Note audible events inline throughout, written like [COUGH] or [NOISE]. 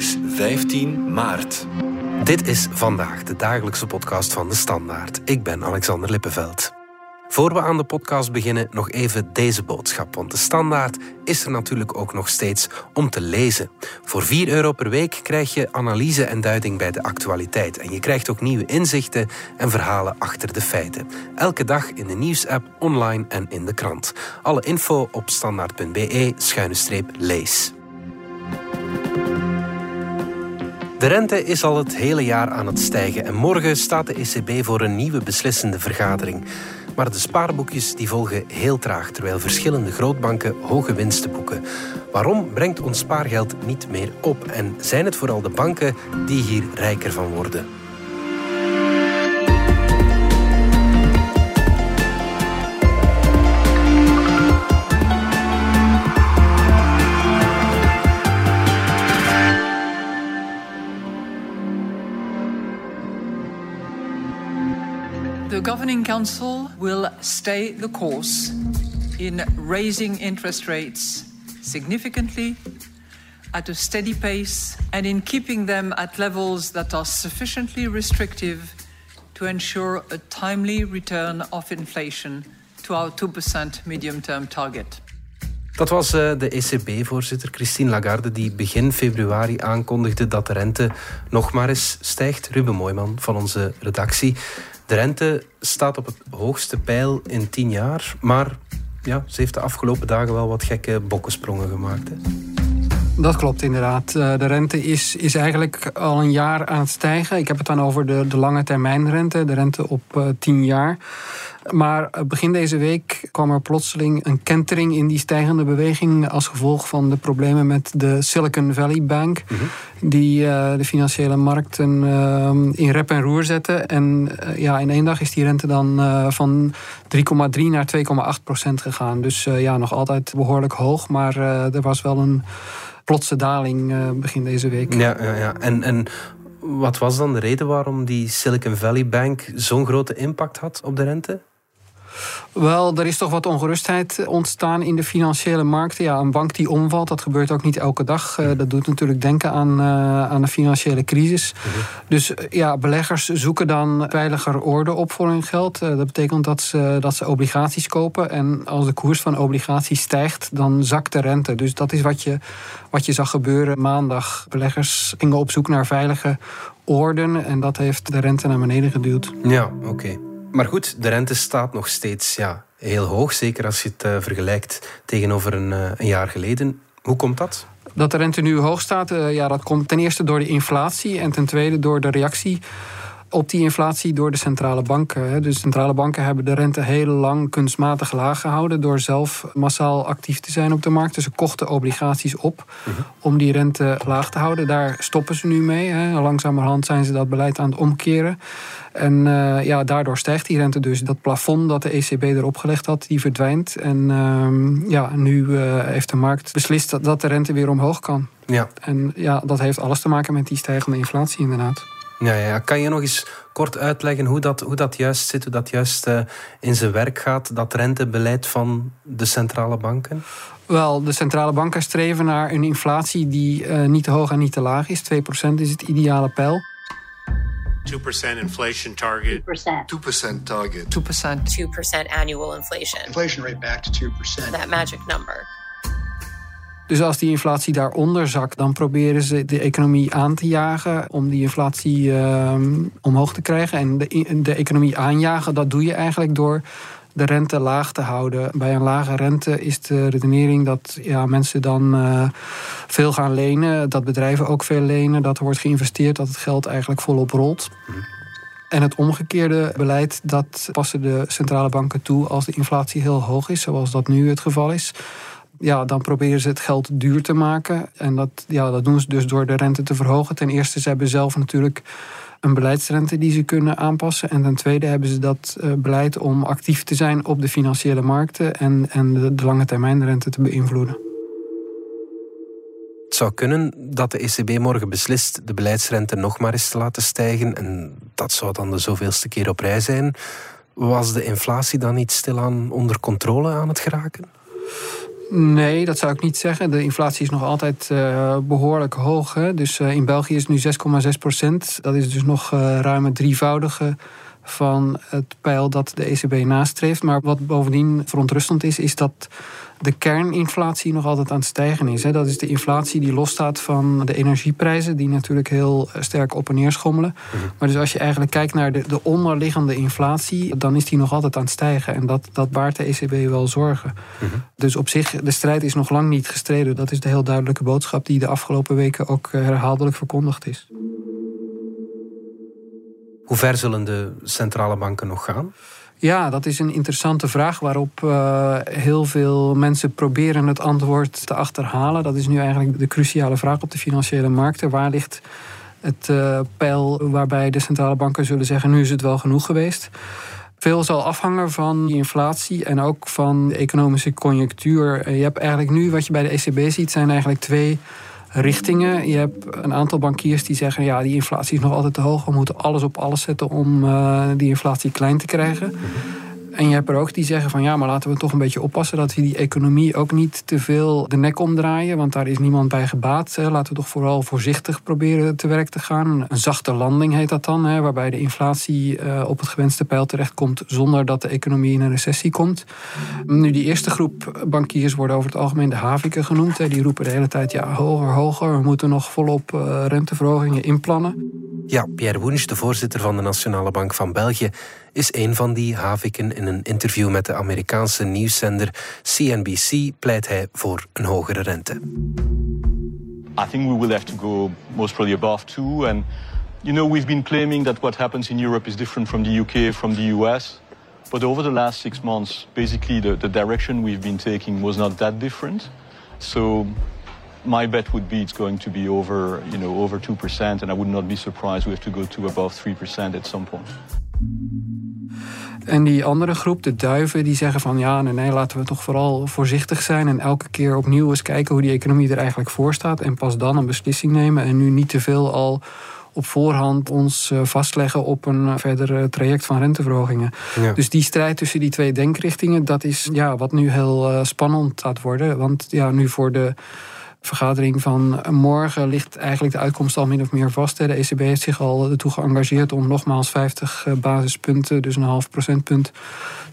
is 15 maart. Dit is vandaag de dagelijkse podcast van de Standaard. Ik ben Alexander Lippenveld. Voor we aan de podcast beginnen, nog even deze boodschap. Want de standaard is er natuurlijk ook nog steeds om te lezen. Voor 4 euro per week krijg je analyse en duiding bij de actualiteit. En je krijgt ook nieuwe inzichten en verhalen achter de feiten. Elke dag in de nieuwsapp, online en in de krant. Alle info op standaard.be-lees. De rente is al het hele jaar aan het stijgen en morgen staat de ECB voor een nieuwe beslissende vergadering. Maar de spaarboekjes die volgen heel traag, terwijl verschillende grootbanken hoge winsten boeken. Waarom brengt ons spaargeld niet meer op? En zijn het vooral de banken die hier rijker van worden? Governing Council will stay the course in raising interest rates significantly at a steady pace and in keeping them at levels that are sufficiently restrictive to ensure a timely return of inflation to our 2% medium term target. Dat was eh, de ECB-voorzitter Christine Lagarde die begin februari aankondigde dat de rente nog maar eens stijgt. Ruben Mooiman van onze redactie. De rente staat op het hoogste pijl in tien jaar, maar ja, ze heeft de afgelopen dagen wel wat gekke bokkensprongen gemaakt. Hè? Dat klopt inderdaad. Eh, de rente is, is eigenlijk al een jaar aan het stijgen. Ik heb het dan over de, de lange termijnrente, de rente op uh, eh, 10 jaar. Maar eh, begin deze week kwam er plotseling een kentering in die stijgende beweging als gevolg van de problemen met de Silicon Valley Bank, mhm. die de financiële markten in rep en roer zette. En ja, in één dag is die rente dan van 3,3 naar 2,8 procent gegaan. Dus ja, nog altijd behoorlijk hoog, maar er was wel een plotse daling begin deze week. Ja, ja, ja. En, en wat was dan de reden waarom die Silicon Valley Bank zo'n grote impact had op de rente? Wel, er is toch wat ongerustheid ontstaan in de financiële markten. Ja, een bank die omvalt, dat gebeurt ook niet elke dag. Eh, dat doet natuurlijk denken aan, uh, aan de financiële crisis. Mhm. Dus eh, ja, beleggers zoeken dan veiliger orde op voor hun geld. dat betekent dat ze, dat ze obligaties kopen. En als de koers van obligaties stijgt, dan zakt de rente. Dus dat is wat je, wat je zag gebeuren maandag. Beleggers gingen op zoek naar veilige orden. En dat heeft de rente naar beneden geduwd. Ja, oké. Maar goed, de rente staat nog steeds ja, heel hoog. Zeker als je het uh, vergelijkt tegenover een, uh, een, jaar geleden. Hoe komt dat? Dat de rente nu hoog staat, uh, ja, dat komt ten eerste door de inflatie en ten tweede door de reactie op die inflatie door de centrale banken. Dus centrale banken hebben de rente heel lang kunstmatig laag gehouden door zelf massaal actief te zijn op de markt. Dus ze kochten obligaties op mhm. om die rente laag te houden. Daar stoppen ze nu mee. Langzamerhand zijn ze dat beleid aan het omkeren. En uh, ja, daardoor stijgt die rente dus. Dat plafond dat de ECB erop gelegd had, die verdwijnt. En uh, ja, nu uh, heeft de markt beslist dat, dat de rente weer omhoog kan. Ja. En ja, dat heeft alles te maken met die stijgende inflatie inderdaad. Ja, ja, kan je nog eens kort uitleggen hoe dat, hoe dat juist zit, hoe dat juist uh, in zijn werk gaat, dat rentebeleid van de centrale banken? Wel, de centrale banken streven naar een inflatie die uh, niet te hoog en niet te laag is. 2% is het ideale pijl. 2% inflation target. 2%. 2% target. 2%. 2% annual inflation. Inflation rate back to 2%. That magic number. Dus als die inflatie daaronder zakt, dan proberen ze de economie aan te jagen om die inflatie uh, omhoog te krijgen. En de, de economie aanjagen, dat doe je eigenlijk door de rente laag te houden. Bij een lage rente is de redenering dat ja, mensen dan uh, veel gaan lenen, dat bedrijven ook veel lenen, dat er wordt geïnvesteerd, dat het geld eigenlijk volop rolt. En het omgekeerde beleid, dat passen de centrale banken toe als de inflatie heel hoog is, zoals dat nu het geval is. Ja, dan proberen ze het geld duur te maken. En dat, ja, dat doen ze dus door de rente te verhogen. Ten eerste, ze hebben zelf natuurlijk een beleidsrente die ze kunnen aanpassen. En ten tweede hebben ze dat uh, beleid om actief te zijn op de financiële markten en, en de, de lange termijnrente te beïnvloeden. Het zou kunnen dat de ECB morgen beslist de beleidsrente nog maar eens te laten stijgen. En dat zou dan de zoveelste keer op rij zijn. Was de inflatie dan niet stilaan onder controle aan het geraken? Nee, dat zou ik niet zeggen. De inflatie is nog altijd uh, behoorlijk hoog. Hè? Dus uh, in België is het nu 6,6 procent. Dat is dus nog uh, ruim het drievoudige van het pijl dat de ECB nastreeft. Maar wat bovendien verontrustend is, is dat de kerninflatie nog altijd aan het stijgen is. Dat is de inflatie die losstaat van de energieprijzen, die natuurlijk heel sterk op en neer schommelen. Mhm. Maar dus als je eigenlijk kijkt naar de, de onderliggende inflatie, dan is die nog altijd aan het stijgen. En dat, dat baart de ECB wel zorgen. Mhm. Dus op zich, de strijd is nog lang niet gestreden. Dat is de heel duidelijke boodschap die de afgelopen weken ook herhaaldelijk verkondigd is. Hoe ver zullen de centrale banken nog gaan? Ja, dat is een interessante vraag waarop uh, heel veel mensen proberen het antwoord te achterhalen. Dat is nu eigenlijk de cruciale vraag op de financiële markten. Waar ligt het uh, pijl waarbij de centrale banken zullen zeggen: nu is het wel genoeg geweest? Veel zal afhangen van die inflatie en ook van de economische conjunctuur. Je hebt eigenlijk nu wat je bij de ECB ziet, zijn eigenlijk twee richtingen. Je hebt een aantal bankiers die zeggen: ja, die inflatie is nog altijd te hoog. We moeten alles op alles zetten om uh, die inflatie klein te krijgen. En je hebt er ook die zeggen van ja, maar laten we toch een beetje oppassen dat we die economie ook niet te veel de nek omdraaien, want daar is niemand bij gebaat. Laten we toch vooral voorzichtig proberen te werk te gaan. Een zachte landing heet dat dan, waarbij de inflatie eh, op het gewenste pijl terechtkomt zonder dat de economie in een recessie komt. Nu, die eerste groep bankiers worden over het algemeen de haviken genoemd. Die roepen de hele tijd ja, hoger, hoger. We moeten nog volop uh, renteverhogingen inplannen. Ja, Pierre Woens, de voorzitter van de Nationale Bank van België, is een van die haviken. In een interview met de Amerikaanse nieuwszender CNBC pleit hij voor een hogere rente. I think we will have to go most probably above two. And you know, we've been claiming that what happens in Europe is different from the UK, from the US. But over the last six months, basically the, the direction we've been taking was not that different. So my bet would be it's going to be over, you know, over 2%, and I would not be surprised we have to go to above 3% at some point. En die andere groep, de duiven, die zeggen van ja, nee, nee, laten we toch vooral voorzichtig zijn en elke keer opnieuw eens kijken hoe die economie er eigenlijk voor staat en pas dan een beslissing nemen en nu niet te veel al op voorhand ons eh, vastleggen op een eh, verder traject van renteverhogingen. Dus die strijd tussen die twee denkrichtingen, dat is ja, wat nu heel uh, spannend gaat worden. Want ja, nu voor de vergadering van morgen ligt eigenlijk de uitkomst al min of meer vast. De ECB heeft zich al ertoe geëngageerd om nogmaals 50 eh, basispunten, dus een half procentpunt,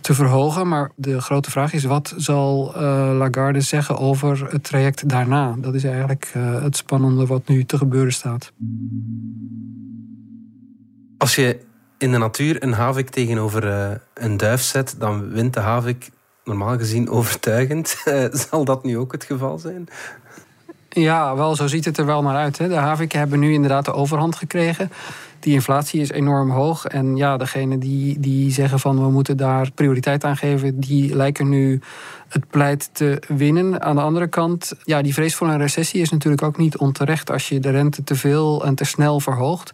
te verhogen. Maar de grote vraag is: wat zal uh, Lagarde zeggen over het traject daarna? Dat is eigenlijk uh, het spannende wat nu te gebeuren staat. Als je in de natuur een havik tegenover een duif zet, dan wint de havik normaal gezien overtuigend. [LAUGHS] zal dat nu ook het geval zijn? Ja, wel, zo ziet het er wel naar uit. Hè. De haviken hebben nu inderdaad de overhand gekregen. Die inflatie is enorm hoog. En ja, degene die, die zeggen van we moeten daar prioriteit aan geven, die lijken nu het pleit te winnen. Aan de andere kant, ja, die vrees voor een recessie is natuurlijk ook niet onterecht als je de rente te veel en te snel verhoogt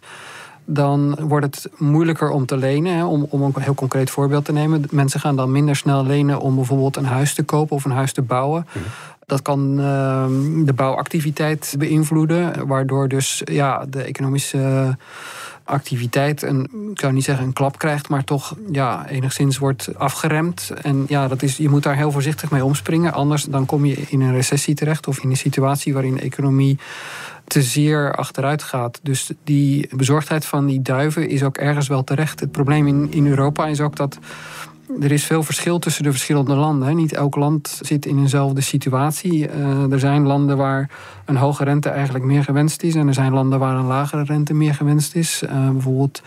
dan wordt het moeilijker om te lenen. Om, om een heel concreet voorbeeld te nemen. Mensen gaan dan minder snel lenen om bijvoorbeeld een huis te kopen of een huis te bouwen. Mhm. Dat kan ehm, de bouwactiviteit beïnvloeden, waardoor dus ja, de economische activiteit een, ik zou niet zeggen een klap krijgt, maar toch ja, enigszins wordt afgeremd. En ja, dat is, je moet daar heel voorzichtig mee omspringen. Anders dan kom je in een recessie terecht of in een situatie waarin de economie te zeer achteruit gaat. Dus die bezorgdheid van die duiven is ook ergens wel terecht. Het probleem in, in Europa is ook dat er is veel verschil tussen de verschillende landen. Niet elk land zit in eenzelfde situatie. Uh, er zijn landen waar een hoge rente eigenlijk meer gewenst is. En er zijn landen waar een lagere rente meer gewenst is. Uh, bijvoorbeeld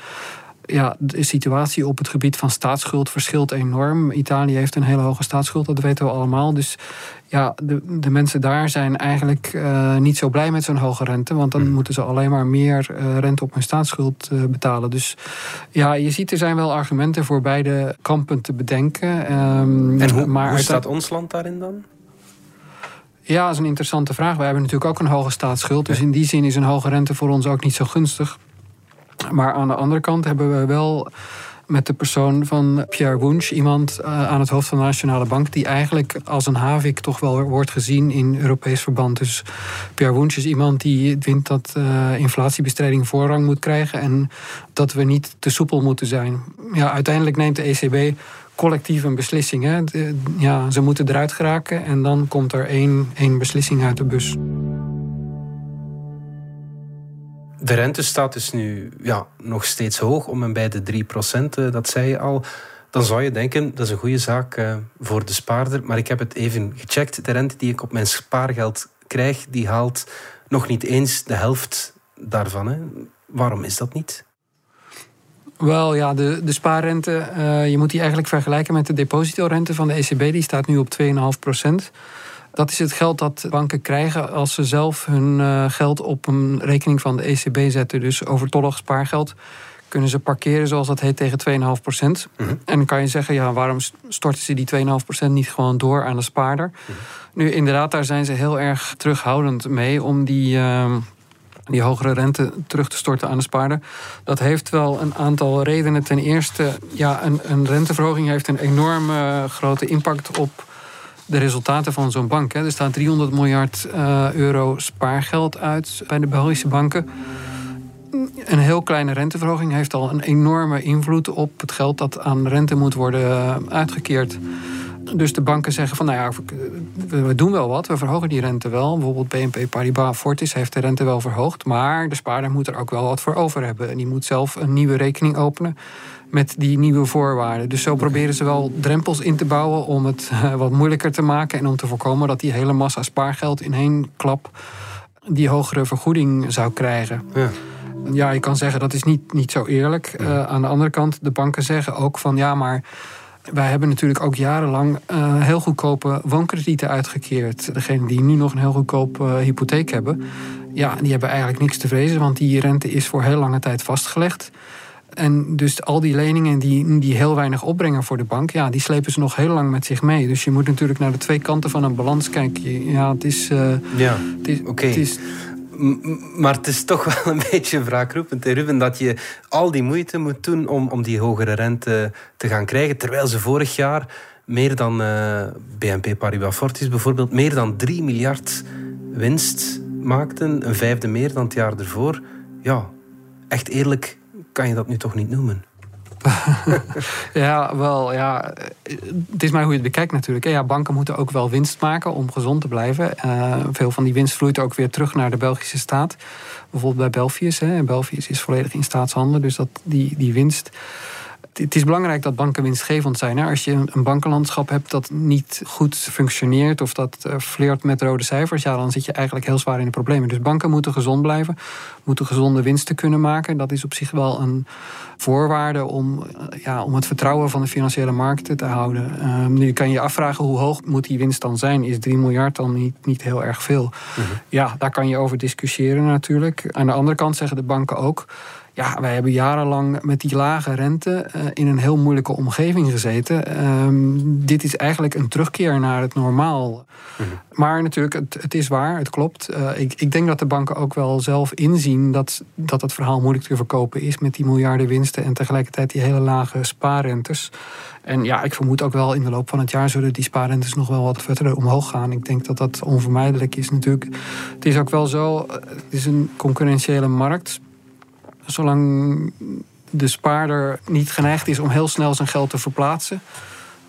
ja, de situatie op het gebied van staatsschuld verschilt enorm. Italië heeft een hele hoge staatsschuld, dat weten we allemaal. Dus ja, de, de mensen daar zijn eigenlijk uh, niet zo blij met zo'n hoge rente. Want dan mm. moeten ze alleen maar meer uh, rente op hun staatsschuld uh, betalen. Dus ja, je ziet er zijn wel argumenten voor beide kampen te bedenken. Um, en hoe, maar hoe staat ons land daarin dan? Ja, dat is een interessante vraag. Wij hebben natuurlijk ook een hoge staatsschuld. Dus in die zin is een hoge rente voor ons ook niet zo gunstig. Maar aan de andere kant hebben we wel met de persoon van Pierre Wunsch, iemand uh, aan het hoofd van de Nationale Bank, die eigenlijk als een havik toch wel wordt gezien in Europees verband. Dus Pierre Wunsch is iemand die vindt dat uh, inflatiebestrijding voorrang moet krijgen en dat we niet te soepel moeten zijn. Ja, uiteindelijk neemt de ECB collectief een beslissing. Ja, ze moeten eruit geraken en dan komt er één, één beslissing uit de bus. De rente staat dus nu ja, nog steeds hoog, om en bij de 3 procent, eh, dat zei je al. Dan zou je denken, dat is een goede zaak uh, voor de spaarder. Maar ik heb het even gecheckt. De rente die ik op mijn spaargeld krijg, die haalt nog niet eens de helft daarvan. Hè. Waarom is dat niet? Wel ja, de, de spaarrente, uh, je moet die eigenlijk vergelijken met de depositorente van de ECB. Die staat nu op 2,5 procent. Dat is het geld dat banken krijgen als ze zelf hun uh, geld op een rekening van de ECB zetten. Dus overtollig spaargeld kunnen ze parkeren, zoals dat heet, tegen 2,5 procent. Mhm. En dan kan je zeggen, ja, waarom storten ze die 2,5 procent niet gewoon door aan de spaarder? Mhm. Nu, inderdaad, daar zijn ze heel erg terughoudend mee om die... Uh, die hogere rente terug te storten aan de spaarder. Dat heeft wel een aantal redenen. Ten eerste, ja, een, een renteverhoging heeft een enorme grote impact op de resultaten van zo'n bank. Hè. Er staat 300 miljard uh, euro spaargeld uit bij de Belgische banken. Een heel kleine renteverhoging heeft al een enorme invloed op het geld dat aan rente moet worden eh, uitgekeerd. Dus de banken zeggen van, nou ja, we doen wel wat, we verhogen die rente wel. Bijvoorbeeld BNP Paribas Fortis heeft de rente wel verhoogd, maar de spaarder moet er ook wel wat voor over hebben. En die moet zelf een nieuwe rekening openen met die nieuwe voorwaarden. Dus zo proberen ze wel drempels in te bouwen om het [LAUGHS] eh, wat moeilijker te maken en om te voorkomen dat die hele massa spaargeld in één klap die hogere vergoeding zou krijgen. Ja. Ja, je kan zeggen dat is niet, niet zo eerlijk. Uh, aan de andere kant, de banken zeggen ook van ja, maar wij hebben natuurlijk ook jarenlang uh, heel goedkope woonkredieten uitgekeerd. Degenen die nu nog een heel goedkoop uh, hypotheek hebben, ja, die hebben eigenlijk niks te vrezen, want die rente is voor heel lange tijd vastgelegd. En dus al die leningen die, die heel weinig opbrengen voor de bank, ja, die slepen ze nog heel lang met zich mee. Dus je moet natuurlijk naar de twee kanten van een balans kijken. Ja, het is. Uh, ja, oké. Maar het is toch wel een [LAUGHS] beetje wraakroepend, Ruben, dat je al die moeite moet doen om, om die hogere rente te gaan krijgen. Terwijl ze vorig jaar meer dan uh, eh, BNP Paribas Fortis bijvoorbeeld, meer dan 3 miljard winst maakten. Een vijfde meer dan het jaar ervoor. Ja, echt eerlijk kan je dat nu toch niet noemen? [LAUGHS] ja, wel, ja. Het is maar hoe je het bekijkt natuurlijk. Ja, banken moeten ook wel winst maken om gezond te blijven. Uh, veel van die winst vloeit ook weer terug naar de Belgische staat. Bijvoorbeeld bij Belfius. Hè. Is volledig in staatshandel. Dus dat, die, die winst het is belangrijk dat banken winstgevend zijn. Als je een bankenlandschap hebt dat niet goed functioneert of dat uh, fleert met rode cijfers, ja, dan zit je eigenlijk heel zwaar in de problemen. Dus banken moeten gezond blijven, moeten gezonde winsten kunnen maken. Dat is op zich wel een voorwaarde om, eh, ja, om het vertrouwen van de financiële markten te houden. Uh, nu kan je je afvragen hoe hoog moet die winst dan zijn? Is 3 miljard dan niet, niet heel erg veel? Mhm. Ja, daar kan je over discussiëren natuurlijk. Aan de andere kant zeggen de banken ook ja, wij hebben jarenlang met die lage rente eh, in een heel moeilijke omgeving gezeten. Ehm, dit is eigenlijk een terugkeer naar het normaal. Mhm. Maar natuurlijk, het, het, is waar, het klopt. Uh, ik, ik, denk dat de banken ook wel zelf inzien dat, dat het verhaal moeilijk te verkopen is met die miljarden winsten en tegelijkertijd die hele lage spaarrentes. En ja, ik vermoed ook wel in de loop van het jaar zullen die spaarrentes nog wel wat verder omhoog gaan. Ik denk dat dat onvermijdelijk is natuurlijk. Het is ook wel zo, het is een concurrentiële markt zolang de spaarder niet geneigd is om heel snel zijn geld te verplaatsen,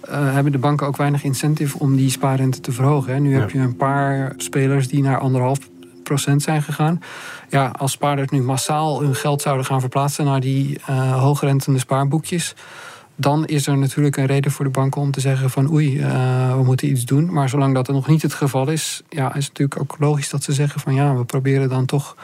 uh, hebben de banken ook weinig incentive om die spaarrente te verhogen. Nu heb je een paar spelers die naar anderhalf procent zijn gegaan. Ja, als spaarders nu massaal hun geld zouden gaan verplaatsen naar die uh, hoogrentende spaarboekjes, dan is er natuurlijk een reden voor de banken om te zeggen van oei, uh, we moeten iets doen. Maar zolang dat er nog niet het geval is, ja, is het natuurlijk ook logisch dat ze zeggen van ja, we proberen dan toch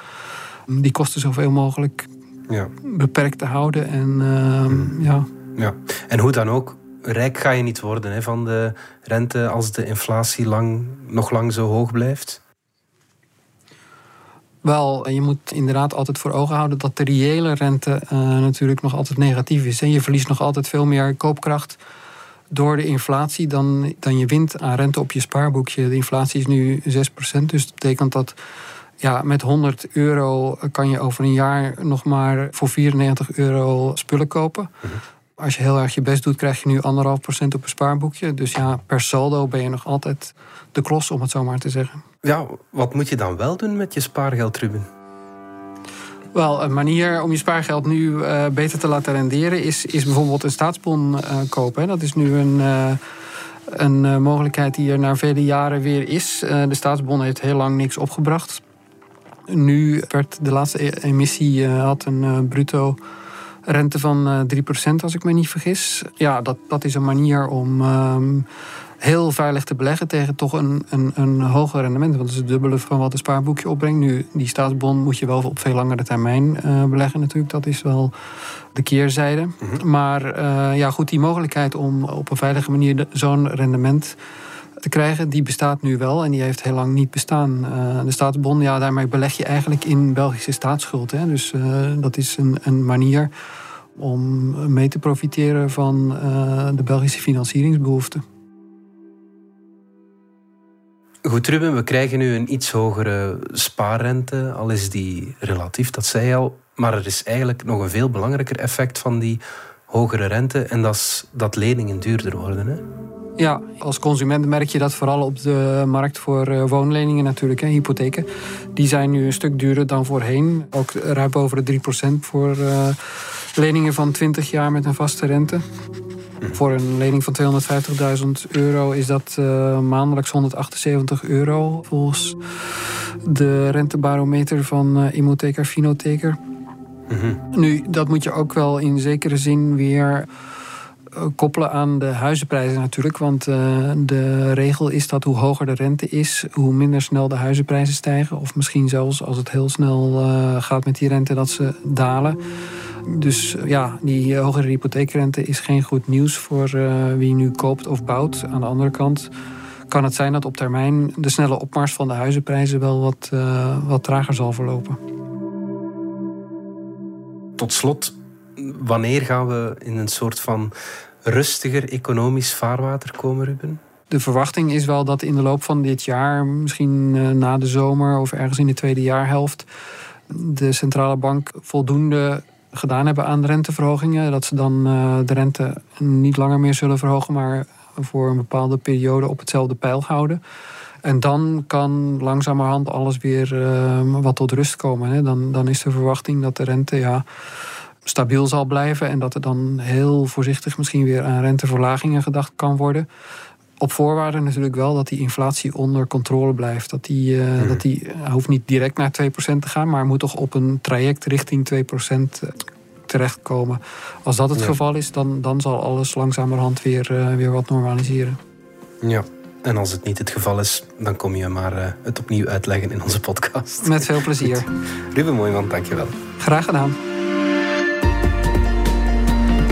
die kosten zoveel mogelijk ja. beperkt te houden. En, uh, ja. Ja. en hoe dan ook, rijk ga je niet worden hè, van de rente als de inflatie lang, nog lang zo hoog blijft. Wel, je moet inderdaad altijd voor ogen houden dat de reële rente uh, natuurlijk nog altijd negatief is. En je verliest nog altijd veel meer koopkracht door de inflatie dan, dan je wint aan rente op je spaarboekje. De inflatie is nu 6%, dus dat betekent dat ja, met 100 euro kan je over een jaar nog maar voor 94 euro spullen kopen. Mhm. Als je heel erg je best doet, krijg je nu anderhalf procent op een spaarboekje. Dus ja, per saldo ben je nog altijd de klos, om het zo maar te zeggen. Ja, wat moet je dan wel doen met je spaargeld, Ruben? Wel, een manier om je spaargeld nu uh, beter te laten renderen is, is bijvoorbeeld een staatsbon uh, kopen. Dat is nu een, uh, een mogelijkheid die er na vele jaren weer is. de staatsbon heeft heel lang niks opgebracht. Nu werd de laatste e-, emissie had een bruto rente van 3%, als ik me niet vergis. Ja, dat, dat is een manier om. Ehm, heel veilig te beleggen tegen toch een, een, een hoger rendement. Want het is het dubbele van wat een spaarboekje opbrengt. Nu, die staatsbon moet je wel op veel langere termijn uh, beleggen natuurlijk. Dat is wel de keerzijde. Mhm. Maar uh, ja, goed, die mogelijkheid om op een veilige manier zo'n rendement te krijgen, die bestaat nu wel en die heeft heel lang niet bestaan. Uh, de staatsbon, ja, daarmee beleg je eigenlijk in Belgische staatsschuld. Hè. Dus dat is een, een manier om mee te profiteren van de Belgische financieringsbehoeften. Goed, Ruben, we krijgen nu een iets hogere spaarrente, al is die relatief, dat zei je al. Maar er is eigenlijk nog een veel belangrijker effect van die hogere rente, en dat dat leningen duurder worden. Hè? Ja, als consument merk je dat vooral op de markt voor eh, woonleningen natuurlijk, hè, hypotheken. Die zijn nu een stuk duurder dan voorheen. Ook ruim boven de 3% voor uh, leningen van 20 jaar met een vaste rente. Voor een lening van 250.000 euro is dat uh, maandelijks 178 euro volgens de rentebarometer van uh, Immotheker Finotheker. Mhm. Nu, dat moet je ook wel in zekere zin weer eh, koppelen aan de huizenprijzen natuurlijk. Want de regel is dat hoe hoger de rente is, hoe minder snel de huizenprijzen stijgen. Of misschien zelfs als het heel snel gaat met die rente, dat ze dalen. Dus ja, die eh, hogere hypotheekrente is geen goed nieuws voor wie nu koopt of bouwt. Aan de andere kant kan het zijn dat op termijn de snelle opmars van de huizenprijzen wel wat, wat trager zal verlopen. Tot slot, wanneer gaan we in een soort van rustiger economisch vaarwater komen, Ruben? De verwachting is wel dat in de loop van dit jaar, misschien na de zomer of ergens in de tweede jaarhelft, de centrale bank voldoende gedaan hebben aan renteverhogingen. Dat ze dan uh, de rente niet langer meer zullen verhogen, maar voor een bepaalde periode op hetzelfde pijl houden. En dan kan langzamerhand alles weer uh, wat tot rust komen. Hè. Dan, dan is de verwachting dat de rente ja, stabiel zal blijven en dat er dan heel voorzichtig misschien weer aan renteverlagingen gedacht kan worden. Op voorwaarde natuurlijk wel dat die inflatie onder controle blijft. Dat die, uh, dat die hoeft niet direct naar 2% te gaan, maar moet toch op een traject richting 2% eh, terechtkomen. Als dat het geval is, dan, dan zal alles langzamerhand weer, uh, weer wat normaliseren. Ja, en als het niet het geval is, dan kom je maar uh, het opnieuw uitleggen in onze podcast. Met veel plezier. Ruben Mooijman, dankjewel. Graag gedaan.